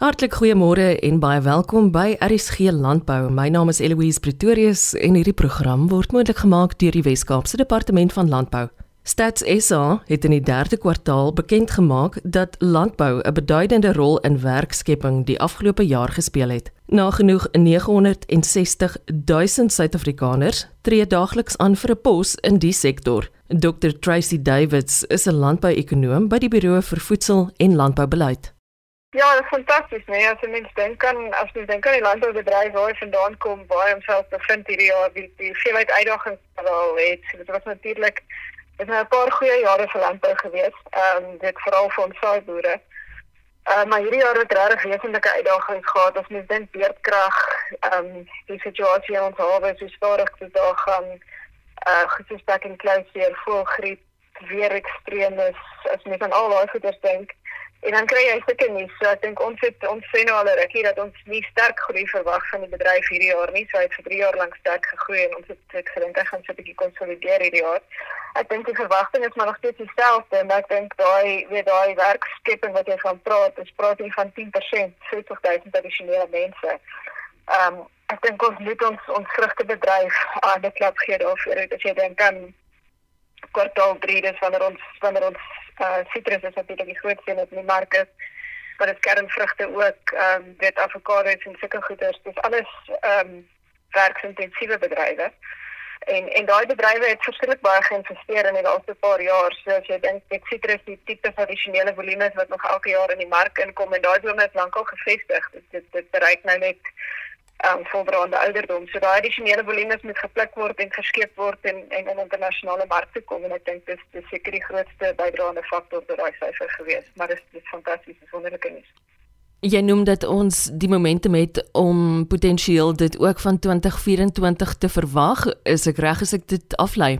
Hartlik goeiemôre en baie welkom by RSG Landbou. My naam is Eloise Pretorius en hierdie program word moontlik gemaak deur die Wes-Kaapse Departement van Landbou. Stats SA het in die 3de kwartaal bekend gemaak dat landbou 'n beduidende rol in werkskepping die afgelope jaar gespeel het. Nagenoeg 960 000 Suid-Afrikaners tree daagliks aan vir 'n pos in die sektor. Dr Tracy Davids is 'n landbou-ekonoom by die Buro vir Voedsel en Landboubeleid. Ja, dat is fantastisch. Nee, als je mensen denken, als je denkt aan die landbouwbedrijven waar je vandaan komt, waar je hemzelf bevindt hier, ja, die, die veelheid uitdagingen al weet. Het was natuurlijk, het is een paar goede jaren voor landbouw geweest. Um, dit vooral voor ons saaiboeren. Uh, maar hierdie jaar het regtig wesentlike uitdagings gehad. Ons moet dink beerdkrag, ehm um, die situasie in ons hawe so stadig te daar gaan. Uh gespreek en klouseer, voelgriep, weer ekstremes. As mens aan al daai goeders dink, En dan kry jy sulke nuus. So ek dink ons het ons sê nou al rukkie dat ons nie sterk groei verwag van die bedryf hierdie jaar nie. So hy het vir 3 jaar lank sterk gegroei en ons het, het gedink hy gaan so 'n bietjie konsolideer hierdie jaar. Ek dink die verwagting is maar nog steeds dieselfde, maar ek dink daai weer daai werkskepping wat jy van praat, is praat jy van 10%, 40000 addisionele mense. Ehm um, ek dink ons moet ons ons vrugte bedryf aan die klap gee daarvoor. As jy dink aan kwartaal 3 dis wanneer ons wanneer ons uh citrus is natuurlik die grootste in die mark is maar dit kernvrugte ook ehm um, dit avokado's en sulke goeders. Dis alles ehm um, werksintensiewe bedrywe. En en daai bedrywe het verskillik baie geïnvesteer in die laaste paar jaar. So as jy dink dit citrus die tipe tradisionele volumes wat nog elke jaar in die mark inkom en daai bome is lankal gevestig dit dit, dit bereik nou net um, volbraande ouderdom. So daai addisionele volumes moet gepluk word en geskep word en en in internasionale markte kom en ek dink dis dis seker die grootste bydraende faktor tot daai syfer gewees, maar dis dis fantasties, dis wonderlike nuus. Jy noem dat ons die momentum het om potensieel dit ook van 2024 te verwag. Is ek reg as ek dit aflei?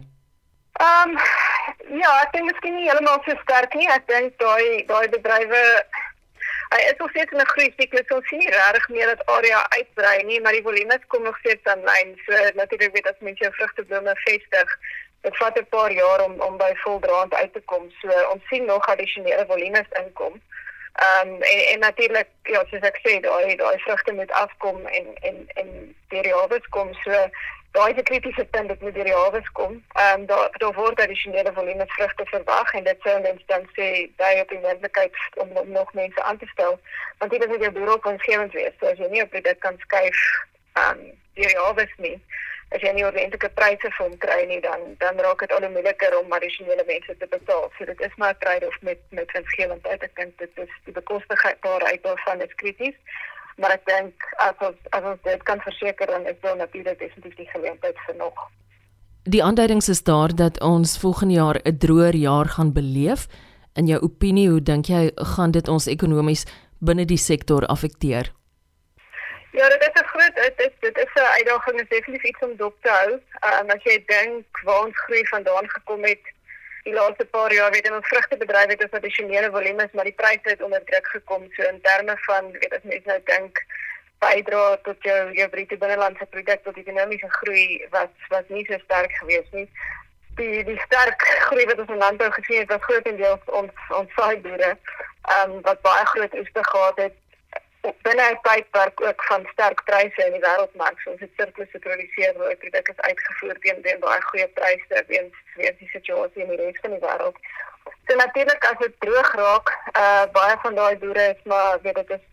Ehm um, ja, ek dink miskien nie heeltemal so sterk nie. Ek dink daai daai bedrywe Hy is nog steeds in 'n groei siklus. Ons sien nie regtig meer dat area uitbrei nie, maar die volume kom nog steeds aan lyn. So natuurlik weet as mense jou vrugtebome vestig, dit vat 'n paar jaar om om by voldraand uit te kom. So ons sien nog addisionele volume inkom. Ehm um, en en natuurlik ja, soos ek sê, daai daai vrugte moet afkom en en en die reëls kom so daai is 'n kritiese punt dat met die hawes kom. Ehm um, daar daar word addisionele volume vrugte verwag en dit sou mens dan sê daai op die moontlikheid om, om nog mense aan te stel. Want dit is net 'n bureau konsgewend wees. So as jy nie op dit kan skuif ehm um, die hawes nie. As jy nie ordentlike pryse vir hom kry nie, dan dan raak dit al hoe moeiliker om addisionele mense te betaal. So dit is maar 'n trade-off met met winsgewendheid. Ek dink dit is die bekostigbaarheid daarvan is krities maar ek dink as ons as ons dit kan verseker dan is dit natuurlik definitief die geleentheid vir nog. Die aanduidings is daar dat ons volgende jaar 'n droër jaar gaan beleef. In jou opinie, hoe dink jy gaan dit ons ekonomies binne die sektor affekteer? Ja, dit is 'n groot dit is dit is 'n uitdaging, is definitief iets om dop te hou. Ehm um, as jy dink waar ons groei vandaan gekom het, die laaste paar jaar weet in ons vrugtebedryf het ons addisionele volumes maar die pryse het onder druk gekom. So in terme van weet as mense nou dink bydra tot jou jou bruto binnelandse produk tot ekonomiese groei wat wat nie so sterk gewees nie. Die die sterk groei wat ons in landbou gesien het was grootendeels ons ons saaiboere ehm um, wat baie groot oeste gehad het binne 'n tydperk ook van sterk pryse in die wêreldmark. So ons het surplus geproduseer waar ek dink is uitgevoer teen teen baie goeie pryse weens weens die situasie in die res van die wêreld. So natuurlik as dit droog raak, uh baie van daai boere is maar weet dit is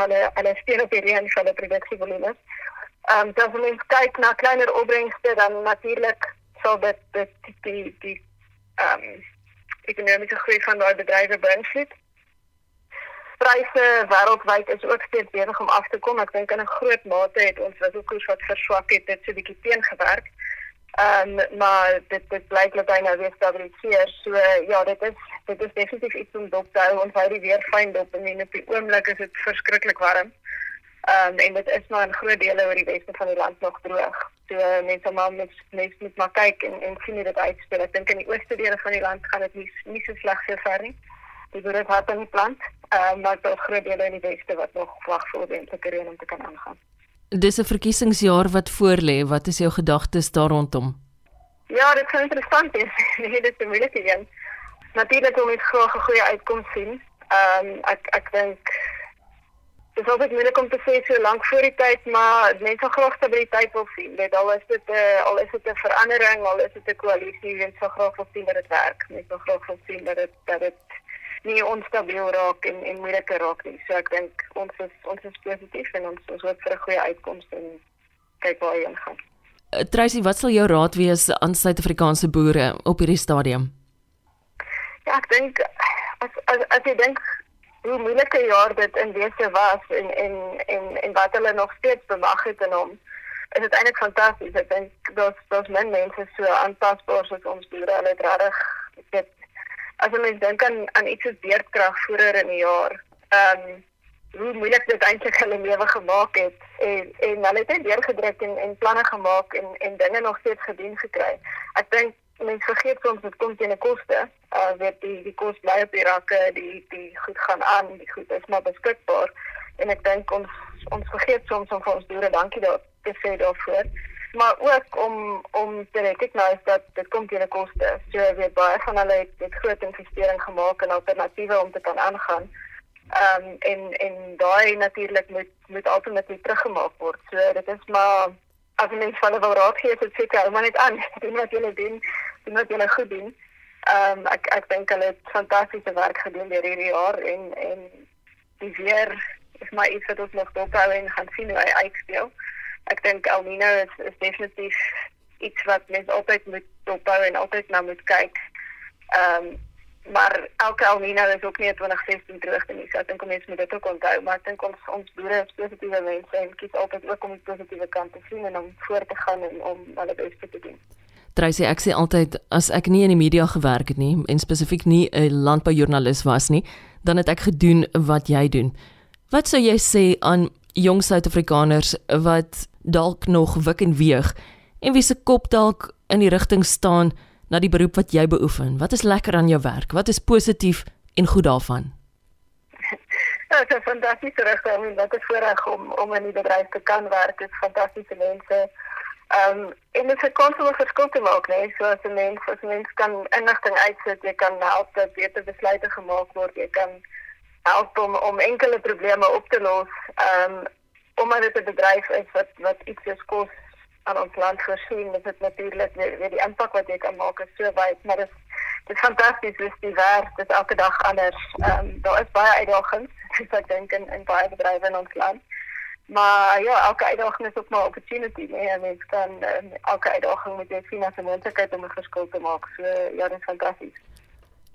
hulle hulle steun op die reën van die produksievolume. Ehm um, as ons kyk na kleiner opbrengste dan natuurlik sal dit dit die die ehm um, ekonomiese groei van daai bedrywe beïnvloed pryse wêreldwyd is ook steeds besig om af te kom. Ek dink in 'n groot mate het ons wisselkoers wat verswak het, dit so 'n bietjie teengewerk. Ehm um, maar dit dit blyk dat hy nou weer stabiliseer. So ja, dit is dit is definitief iets om dop te hou. Ons hou die weer fyn dop en op die oomblik is dit verskriklik warm. Ehm um, en dit is maar in groot dele oor die weste van die land nog droog. So mense maar met mense moet maar kyk en en sien hoe dit uitspeel. Ek dink in die ooste dele van die land gaan dit nie nie so sleg vir ver nie die boere het aan die plant, uh, maar daar is groot dele in die weste wat nog wag vir ordentlike reën om te kan aangaan. Dis 'n verkiesingsjaar wat voorlê. Wat is jou gedagtes daar rondom? Ja, dit is interessant. dit is 'n moeilike een. Natuurlik wil ons graag 'n goeie uitkoms sien. Ehm um, ek ek dink Dit is altyd moeilik om te sê so lank voor die tyd, maar mense sal graag stabiliteit wil sien. Dit al is dit 'n al is dit 'n verandering, al is dit 'n koalisie, mense sal graag wil sien dat dit werk. Mense sal graag wil sien dat dit dat dit nie onstabiel raak en en moeiliker raak nie. So ek dink ons is ons is positief en ons ons hoop vir 'n goeie uitkoms en kyk waar heen gaan. Uh, Tracy, wat sal jou raad wees aan Suid-Afrikaanse boere op hierdie stadium? Ja, ek dink as as as jy dink hoe moeilike jaar dit in wese was en en en en wat hulle nog steeds bemag het in hom. Is dit eintlik fantasties. Ek dink daar's daar's min mense so aanpasbaar soos ons boere. Hulle het regtig dit as jy mens dink aan aan iets soos beerdkrag vroeër in die jaar. Ehm um, hoe moeilik dit eintlik hulle lewe gemaak het en en hulle het net deurgedruk en en planne gemaak en en dinge nog steeds gedien gekry. Ek dink mense vergeet soms dit kom teen 'n koste. Uh weet die die kos bly op die rakke, die die goed gaan aan, die goed is maar beskikbaar en ek dink ons ons vergeet soms om vir ons boere dankie daar te sê daarvoor. Maar ook om om te recognise dat dit kom teen 'n koste. So weet baie van hulle het dit groot investering gemaak en alternatiewe om te kan aangaan. Ehm um, en en daai natuurlik moet moet alternatief teruggemaak word. So dit is maar as mens van 'n wil raad gee, dit seker hou maar net aan. Doen wat jy doen, doen wat jy goed doen. Ehm um, ek ek dink hulle het fantastiese werk gedoen deur hierdie jaar en en die weer is maar iets wat ons nog dophou en gaan sien hoe hy uitspeel. Ek dink El Nino is is definitief iets wat mens altyd moet dophou en altyd na moet kyk. Ehm um, maar elke El Nino is ook nie 2016 droogte nie. So ek dink mense moet dit ook onthou, maar ek dink ons ons boere is positiewe mense en kies altyd ook om die positiewe kant te sien en om voort te gaan en om hulle bes te doen. Tracy, ek sê altyd as ek nie in die media gewerk het nie en spesifiek nie 'n landboujoernalis was nie, dan het ek gedoen wat jy doen. Wat sou jy sê aan jong Suid-Afrikaners wat dalk nog wik en weeg en wie se kop dalk in die rigting staan na die beroep wat jy beoefen. Wat is lekker aan jou werk? Wat is positief en goed daarvan? Dit is fantasties reg om dit te voorreg om om in die bedryf te kan werk. Dit is fantastiese mense. Ehm um, en dit is 'n konstante verskil te maak, nee, so as 'n mens as 'n mens kan inligting uitsit, jy kan help dat beter besluite gemaak word, jy kan help om om enkele probleme op te los. Ehm um, omdat dit 'n bedryf is wat wat iets soos kos aan ons land voorsien, is dit natuurlik weer, weer die impak wat jy kan maak is so baie, maar dit dit is fantasties, dis die werk, dit is elke dag anders. Um, daar is baie uitdagings, soos ek dink in in baie bedrywe in ons land. Maar ja, elke uitdaging is ook maar opportunity, nee, en mens kan um, elke uitdaging met jy sien as 'n moontlikheid om 'n verskil te maak. So ja, dit is fantasties.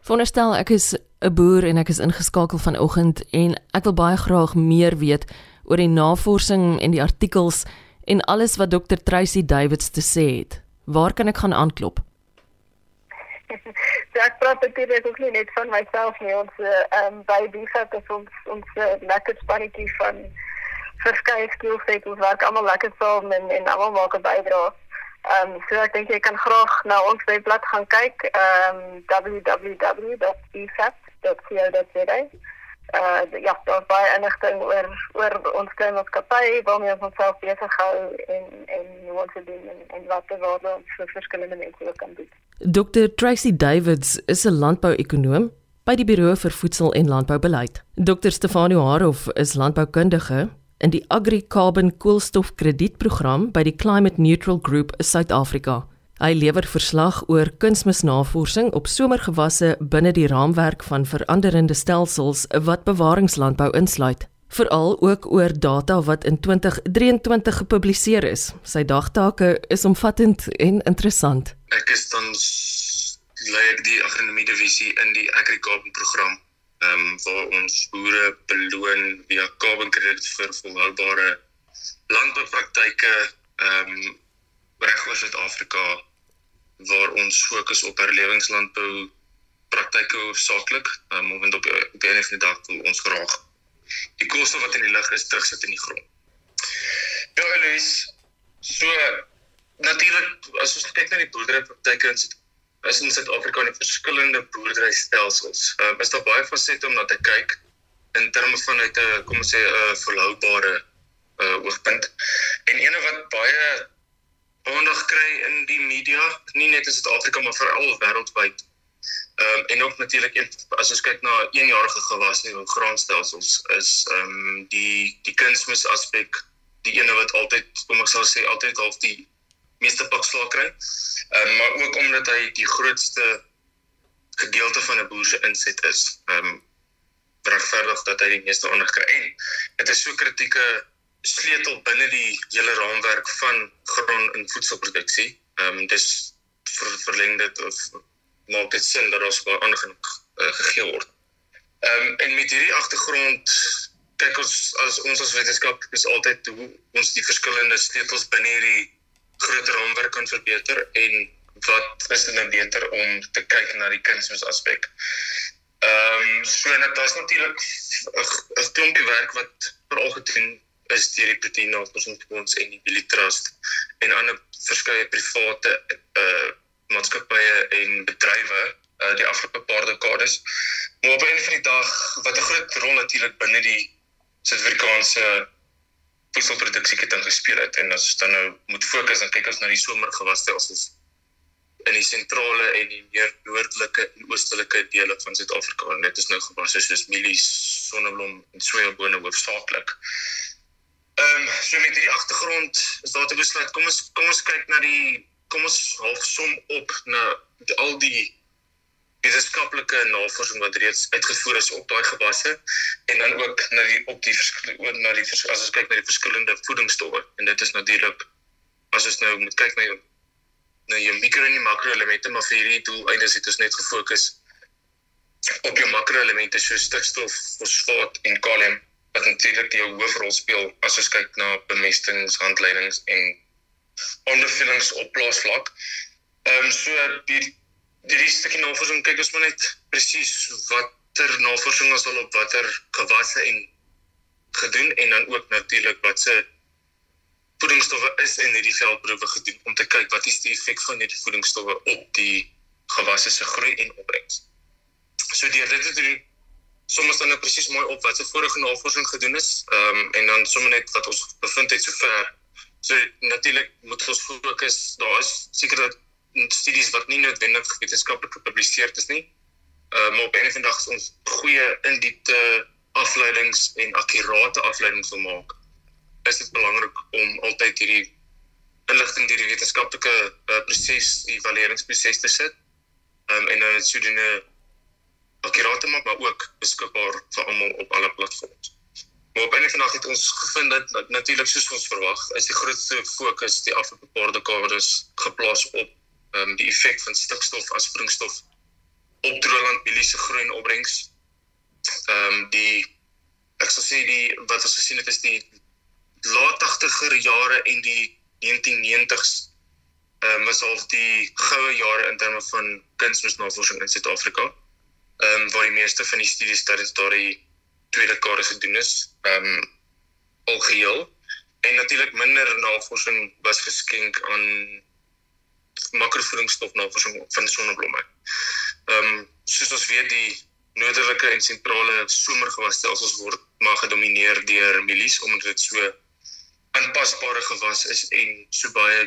Veronderstel ek is 'n boer en ek is ingeskakel vanoggend en ek wil baie graag meer weet oor die navorsing en die artikels en alles wat Dr Tracy Davids te sê het. Waar kan ek gaan aanklop? ek praat dit ook nie net van myself nie. Ons ehm um, by Bifat is ons ons uh, lekker spannetjie van verskeie skillsets ons werk almal lekker saam en en almal maak 'n bydrae. Ehm um, so ek dink jy kan graag na ons webblad gaan kyk ehm um, www.bifat.co.za uh ja, daar baie inligting oor oor ons klein maatskappy waarmee ons onsself besig hou en en hoe ons dit doen en, en wat er waarde vir verskillende mense kan doen. Dr Tracy Davids is 'n landbou-ekonoom by die Buro vir Voedsel en Landboubeleid. Dr Stefano Harof is landboukundige in die Agri Carbon Koolstofkredietprogram by die Climate Neutral Group Suid-Afrika. Hy lewer verslag oor kunsmisnavorsing op somergewasse binne die raamwerk van veranderende stelsels wat bewaringslandbou insluit, veral ook oor data wat in 2023 gepubliseer is. Sy dagtake is omvattend en interessant. Ek is dan lei ek die agronomie divisie in die AgriCarbon program, ehm um, waar ons boere beloon via carbonkrediet vir volhoubare landboupraktyke ehm um, reg oor Suid-Afrika waar ons fokus op herlewingslandbou praktyke hoofsaaklik um, want op op die einde van die dag wil ons graag die koste wat in die lug is terugsit in die grond. Ja, Elise, so natuurlik as ons kyk na die boerderypraktyke in is in Suid-Afrika die verskillende boerderystelsels. Uh, is daar baie fasette om na te kyk in terme van uit 'n kom ons sê 'n volhoubare uh, oogpunt. En ene wat baie aandag kry in die media, nie net in Suid-Afrika maar veral wêreldwyd. Ehm um, en ook natuurlik as ons kyk na eenjarige gewasse en graanstelsels is ehm um, die die kunsmis aspek die ene wat altyd kom ek sal sê altyd half die meeste pak slaag kry. Ehm um, maar ook omdat hy die grootste gedeelte van 'n boer se inset is. Ehm um, regverdig dat hy die meeste aandag kry. En dit is so kritieke sleutel binne die hele raamwerk van grond en voedselproduksie. Ehm um, dis vir verleng dit of maak dit sin dat ons baie aandag uh, gegee word. Ehm um, en met hierdie agtergrond kyk ons as ons as wetenskap is altyd hoe ons die verskillende sleutels binne hierdie groter raamwerk kan verbeter en wat is dit nou beter om te kyk na die kunsmis aspek. Ehm um, so net daar's natuurlik 'n klompie werk wat veral gedoen is deur die Protein Navorsingsfonds en die Billy Trust en ander verskeie private uh maatskappye en bedrywe uh die afgelope paar dekades. Maar op 'n van die dag wat 'n groot rol natuurlik binne die Suid-Afrikaanse voedselproduksie het ingespeel het en as ons dan nou moet fokus en kyk ons na die somergewasstelsels in die sentrale en die meer noordelike en oostelike dele van Suid-Afrika. Dit is nou gewasse soos mielies, sonneblom en sojabone hoofsaaklik. Ehm um, so met hierdie agtergrond is daar te besluit kom ons kom ons kyk na die kom ons half som op na al die wetenskaplike navorsing wat reeds uitgevoer is op daai gewasse en dan ook na die op die verskillende na die as ons kyk na die verskillende voedingsstowwe en dit is natuurlik as ons nou moet kyk na jou na jou mikro en makro elemente maar vir hierdie doeleindes het ons net gefokus op jou makro elemente soos stikstof, fosfaat en kalium wat natuurlik die hoofrol speel as ons kyk na bemestingshandleidings en ondervullings op plaasvlak. Ehm um, so die die risiko navorsing kyk ons maar net presies watter navorsing ons al op watter gewasse en gedoen en dan ook natuurlik wat se voedingsstowwe is in hierdie veldproewe gedoen om te kyk wat is die effek van hierdie voedingsstowwe op die gewasse se groei en opbrengs. So deur dit te doen soms dan nou presies mooi op wat se vorige navorsing gedoen is ehm um, en dan sommer net wat ons bevind het sover. So natuurlik moet ons fokus daar is seker dat studies wat nie noodwendig wetenskaplik gepubliseer is nie. Uh, maar op 'n dag ons goeie in diepte afleidings en akkurate afleidings wil maak. Is dit belangrik om altyd hierdie inligting deur die wetenskaplike uh, proses, evalueringsproses te sit. Um, en dan sodoende akkurate maak maar ook beskikbaar vir almal op alle platforms. Maar op 'n van dag het ons gevind dat natuurlik soos ons verwag, is die grootste fokus die afgelope paar dekades geplaas op um, die effek van stikstof as voedingsstof op droëland biliese groen opbrengs. Ehm um, die ek sal sê die wat ons gesien het is die laat 80er jare en die 1990s ehm um, was al die goue jare in terme van kunsmisnavorsing in Suid-Afrika. Ehm um, waar die meeste van die studies tydens daardie tweede dekade gedoen is. Ehm um, algeheel en natuurlik minder navorsing was geskenk aan makrovoedingsstofnavorsing van sonneblomme. Ehm um, soos ons weet die noordelike en sentrale somergewasstelsels word maar gedomeineer deur mielies omdat dit so aanpasbare gewas is en so baie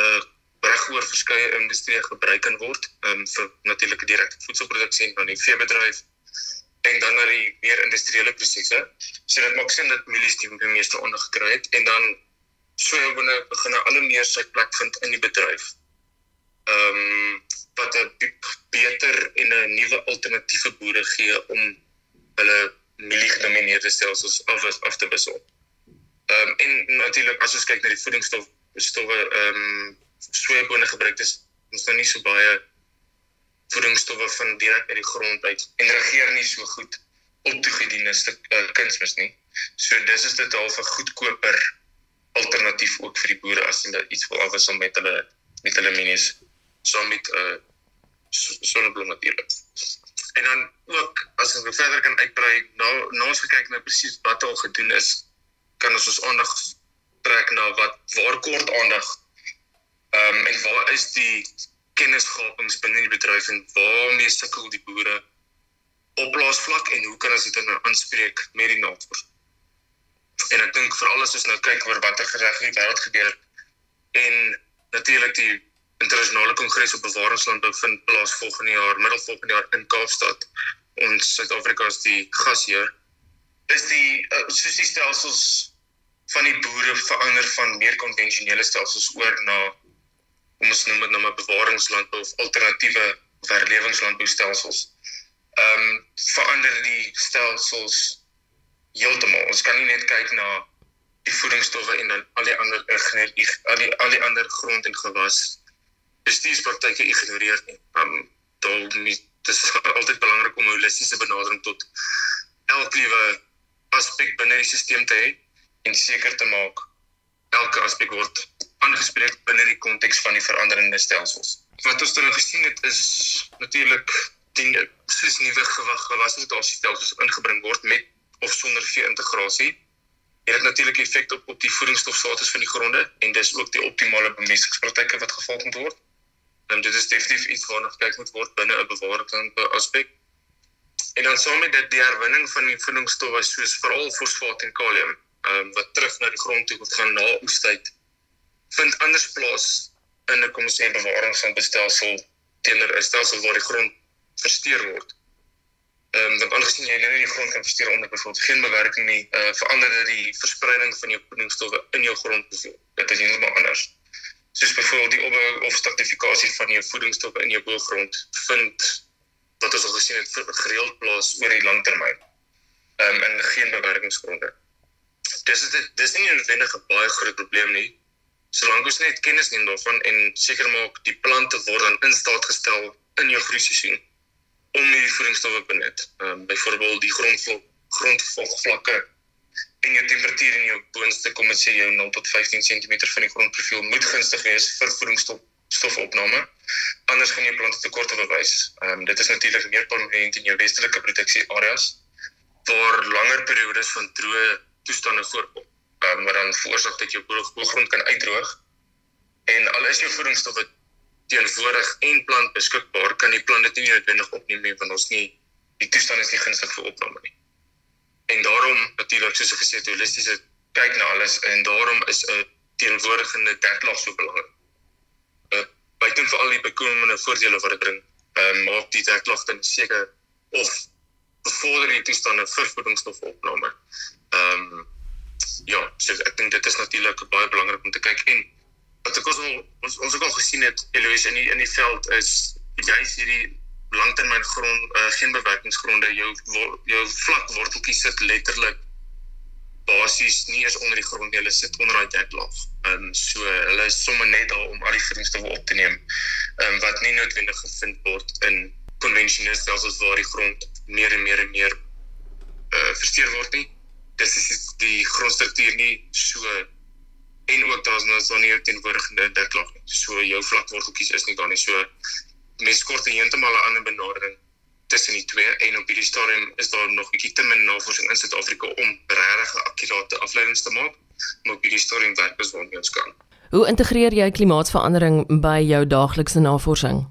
uh regoor verskeie industrieë gebruik kan word um, vir natuurlike direkte voedselproduksie en dan die veebedryf en dan na die meer industriële prosesse. So dit maak sin dat mielies die meeste ondergekry het en dan swembone begin al hoe meer sy plek vind in die bedryf. Ehm um, wat 'n beter en 'n nuwe alternatiewe boere gee om hulle mieliegedomeineerde stelsels af af te wissel. Ehm um, en natuurlik as ons kyk na die voedingsstof stowwe ehm um, swembone gebruik is ons nou nie so baie voedingsstowwe van direk uit die grond uit en regeer nie so goed op toegediende uh, kunsmis nie. So dis is half 'n goedkoper alternatief ook vir die boere as hulle iets wil afwissel met hulle met hulle mielies saam met 'n uh, sonneblom natuurlik. En dan ook as ons verder kan uitbrei, nou nou ons kyk nou presies wat al gedoen is, kan ons ons aandag trek na wat waar kort aandag. Ehm um, en waar is die kennisgapings binne die bedryf en waarmee sukkel die boere op plaasvlak en hoe kan ons dit nou aanspreek met die navorsing? En ek dink veral as ons nou kyk oor watter gereg in die wêreld gebeur en natuurlik die internasionale kongres op bewaringslandbou vind plaas volgende jaar middel volgende jaar in Kaapstad ons Suid-Afrika is die gasheer is die uh, soos die stelsels van die boere verander van meer konvensionele stelsels oor na om ons noem dit nou maar bewaringslandbou of alternatiewe herlewingslandboustelsels. Ehm um, verander die stelsels heeltemal. Ons kan nie net kyk na die voedingsstowwe en dan al die ander al die al die ander grond en gewas bestuurspraktyke ignoreer nie. Um, daar moet dis altyd belangrik om 'n holistiese benadering tot elke liewe aspek binne die stelsel te hê en seker te maak elke aspek word aangespreek binne die konteks van die veranderende stelsels. Wat ons nou gesien het is natuurlik die soos nuwe gewig gewasrotasiestelsels ingebring word met of sonder vee-integrasie. Dit het natuurlik effek op op die voedingsstofstatus van die gronde en dis ook die optimale bemestingspraktyke wat gevolg moet word. En dit is definitief iets waarna gekyk moet word binne 'n bewaring aspek. En dan saam met dit die herwinning van die voedingsstowwe soos veral fosfaat en kalium, ehm um, wat terug na die grond toe moet gaan na oestyd vind anders plaas in 'n kom ons sê bewaringsstelsel teenoor 'n stelsel waar die grond versteur word. Ehm um, want aangesien jy nou nie die grond kan versteur onder byvoorbeeld geen bewerking nie, uh, verander dit die verspreiding van jou voedingsstowwe in jou grond. Dit is heeltemal anders. Soos byvoorbeeld die opbou of stratificasie van jou voedingsstowwe in jou boergrond vind wat ons al gesien het gereeld plaas oor die langtermyn. Ehm um, in geen bewerkingsgronde. Dis dit dis nie 'n noodwendige baie groot probleem nie. Solank ons net kennis neem daarvan en seker maak die plante word dan in staat gestel in jou groeiseisoen om die voedingsstowwe benut. Ehm um, byvoorbeeld die grondvlak grondvlakvlakke en jou temperatuur in jou boonste kom ons sê jou 0 tot 15 cm van die grondprofiel moet gunstig wees vir voedingsstof stofopname. Anders gaan jy plante tekorte bewys. Ehm um, dit is natuurlik meer permanent in jou westelike produksieareas waar langer periodes van droë toestande voorkom. Ehm um, wat dan veroorsaak dat jou boergrond kan uitdroog. En al is jou voedingsstowwe teenwoordig en plant beskikbaar, kan die plant dit nie noodwendig opneem nie want ons nie die toestand is nie gunstig vir opname nie. En daarom natuurlik soos ek gesê het, holistiese kyk na alles en daarom is 'n teenwoordigende deklag so belangrik buiten vir al die bykomende voordele wat dit bring, uh, maak die deklag dan seker of bevorder die toestande vir voedingsstofopname. Ehm um, ja, so ek dink dit is natuurlik baie belangrik om te kyk en wat ek ons ons ons ook al gesien het Eloise in die in die veld is juist hierdie langtermyn grond uh, geen bewerkingsgronde jou jou vlak worteltjies sit letterlik basies nie eens onder die grond hulle sit onder daai deklaag. Ehm um, so hulle is sommer net daar om al die voedingsstowwe op te neem. Ehm um, wat nie noodwendig gevind word in konvensionele stelsels waar die grond meer en meer en meer eh uh, versteur word nie. Dis is die grondstruktuur nie so en ook daar's nou so nie teenwoordigende deklaag nie. So jou vlakworteltjies is nie daar nie. So mens kort heeltemal 'n ander benadering tussen die twee en op hierdie stadium is daar nog bietjie te min navorsing in Suid-Afrika om regtig akkurate afleidings te maak maar op hierdie stadium werk ons waarmee ons kan. Hoe integreer jy klimaatsverandering by jou daaglikse navorsing?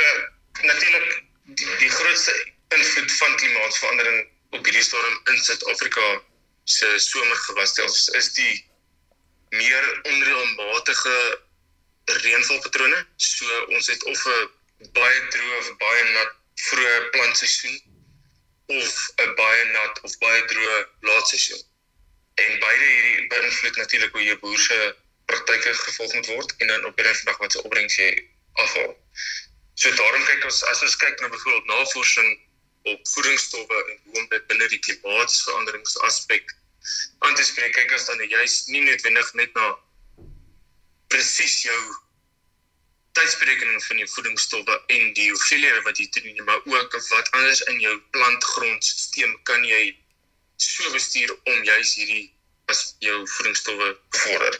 Uh, Natuurlik die, die grootste invloed van klimaatsverandering op hierdie stadium in Suid-Afrika se somergewasstelsels is die meer onreëlmatige reënvalpatrone. So ons het of 'n baie droë of baie nat vroeë plantseisoen of 'n baie nat of baie droë laatseisoen. En beide hierdie beïnvloed natuurlik hoe jou boer se praktyke gevolg moet word en dan op 'n dag wat se opbrengs jy afhaal. So daarom kyk ons as ons kyk na byvoorbeeld navorsing op voedingsstowwe en hoe om dit binne die klimaatsveranderingsaspek aan te spreek, kyk ons dan juist nie noodwendig net na presies jou tydsberekening van jou voedingsstowwe en die hoeveelhede wat jy toeneem, maar ook wat anders in jou plantgrondstelsel kan jy so bestuur om juis hierdie as jou voedingsstowwe bevorder.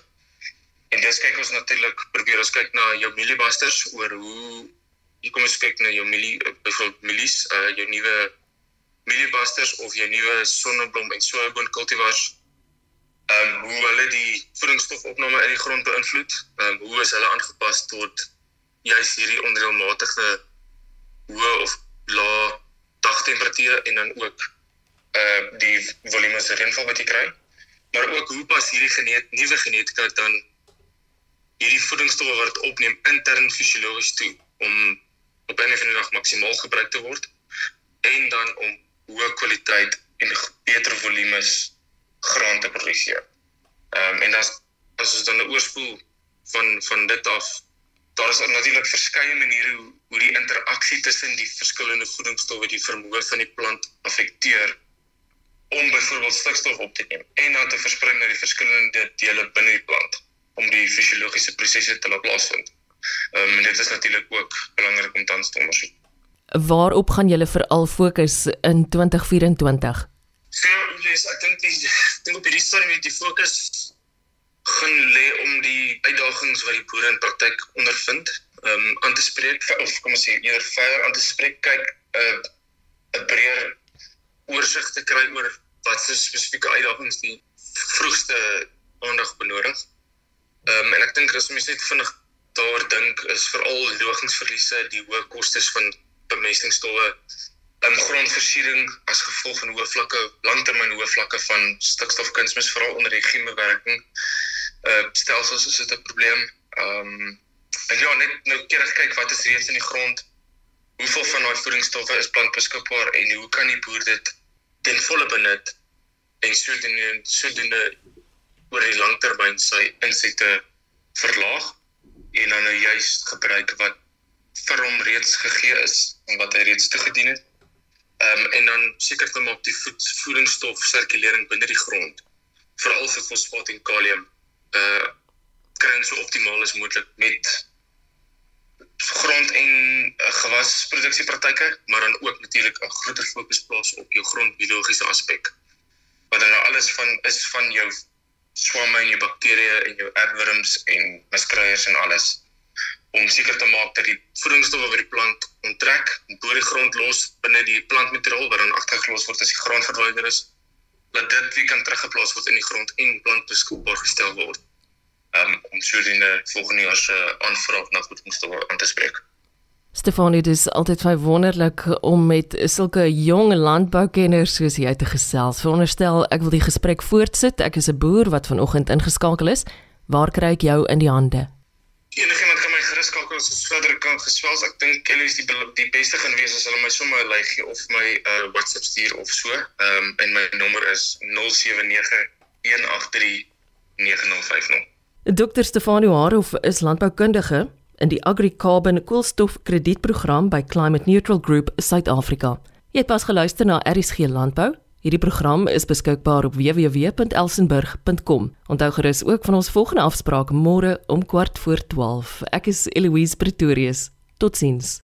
En dis kyk ons natuurlik probeer ons kyk na jou mieliebusters oor hoe hier kom ons kyk na jou mielie byvoorbeeld mielies, uh jou nuwe mieliebusters of jou nuwe sonneblom en sojaboon kultivars. Ehm um, hoe hulle die voedingsstofopname in die grond beïnvloed, ehm um, hoe is hulle aangepas tot juis hierdie onreëlmatige hoë of lae dagtemperature en dan ook uh die volume se reënval wat jy kry. Maar ook hoe pas hierdie geneet nuwe genetika dan hierdie voedingsstowwe wat opneem intern fisiologies toe om op 'n ander dag maksimaal gebruik te word en dan om hoë kwaliteit en beter volumes graan te produseer. Ehm um, en dan as ons dan 'n oorspoel van van dit af daar is natuurlik verskeie maniere hoe hoe die interaksie tussen die verskillende voedingsstowwe die vermoë van die plant affekteer om byvoorbeeld stikstof op te neem en dan te versprei na die verskillende dele binne die plant om die fisiologiese prosesse te laat plaasvind. Ehm um, dit is natuurlik ook belangrik om tans te ondersoek. Waarop gaan julle veral fokus in 2024? So, lees, ek dink die dink op hierdie stadium met die fokus gaan lê om die uitdagings wat die boere in praktyk ondervind, ehm um, aan te spreek of kom ons sê eerder verder aan te spreek kyk 'n uh, 'n breër oorsig te kry oor wat se spesifieke uitdagings die vroegste aandag benodig. Ehm um, en ek dink as mens net vinnig daar dink is veral logingsverliese, die hoë kostes van bemestingsstowwe, en grondversiering as gevolg van hoë vlakke, langtermyn hoë vlakke van stikstofkunsmis veral onder die chemiewerking. Uh stelsels is dit 'n probleem. Ehm um, en ja, net nou keer kyk wat is reeds in die grond. Hoeveel van daai voedingsstowwe is plantbeskikbaar en hoe kan die boer dit ten volle benut en sodoende sodoende oor die langtermyn sy insette verlaag? en dan nou juist gebruik wat vir hom reeds gegee is wat hy reeds toegedien het. Ehm um, en dan seker te maak die voed, voedingsstof sirkulering binne die grond veral vir fosfaat en kalium uh kry so optimaal as moontlik met grond en uh, gewasproduksiepraktyke, maar dan ook natuurlik 'n groter fokus plaas op jou grondbiologiese aspek. Wat dan nou alles van is van jou swamme en jou bakterieë en jou aardwurms en miskruiers en alles om seker te maak dat die voedingsstowwe wat die plant onttrek bo die grond los binne die plantmateriaal wat dan agtergelos word as die graan verwyder is dat dit weer kan teruggeplaas word in die grond en plant beskikbaar gestel word um, om sodoende volgende jaar se aanvraag na voedingsstowwe aan te spreek. Stefanie, dit is altyd baie wonderlik om met sulke jong landboukenners soos jy te gesels. Veronderstel ek wil die gesprek voortsit. Ek is 'n boer wat vanoggend ingeskakel is. Waar kry ek jou in die hande? Enigiemand kan my gerus skakel as ons verder kan gesels. Ek dink Kelly is die die beste gaan wees as hulle my sommer 'n lys gee of my uh, WhatsApp stuur of so. Ehm um, en my nommer is 079 183 9050. Dr. Stefanie Haarhof is landboukundige in die AgriCarbon koolstofkredietprogram by Climate Neutral Group Suid-Afrika. Jy het pas geluister na RSG Landbou. Hierdie program is beskikbaar op www.elsenburg.com. Onthou gerus ook van ons volgende afspraak môre om 12:15. Ek is Eloise Pretorius. Totsiens.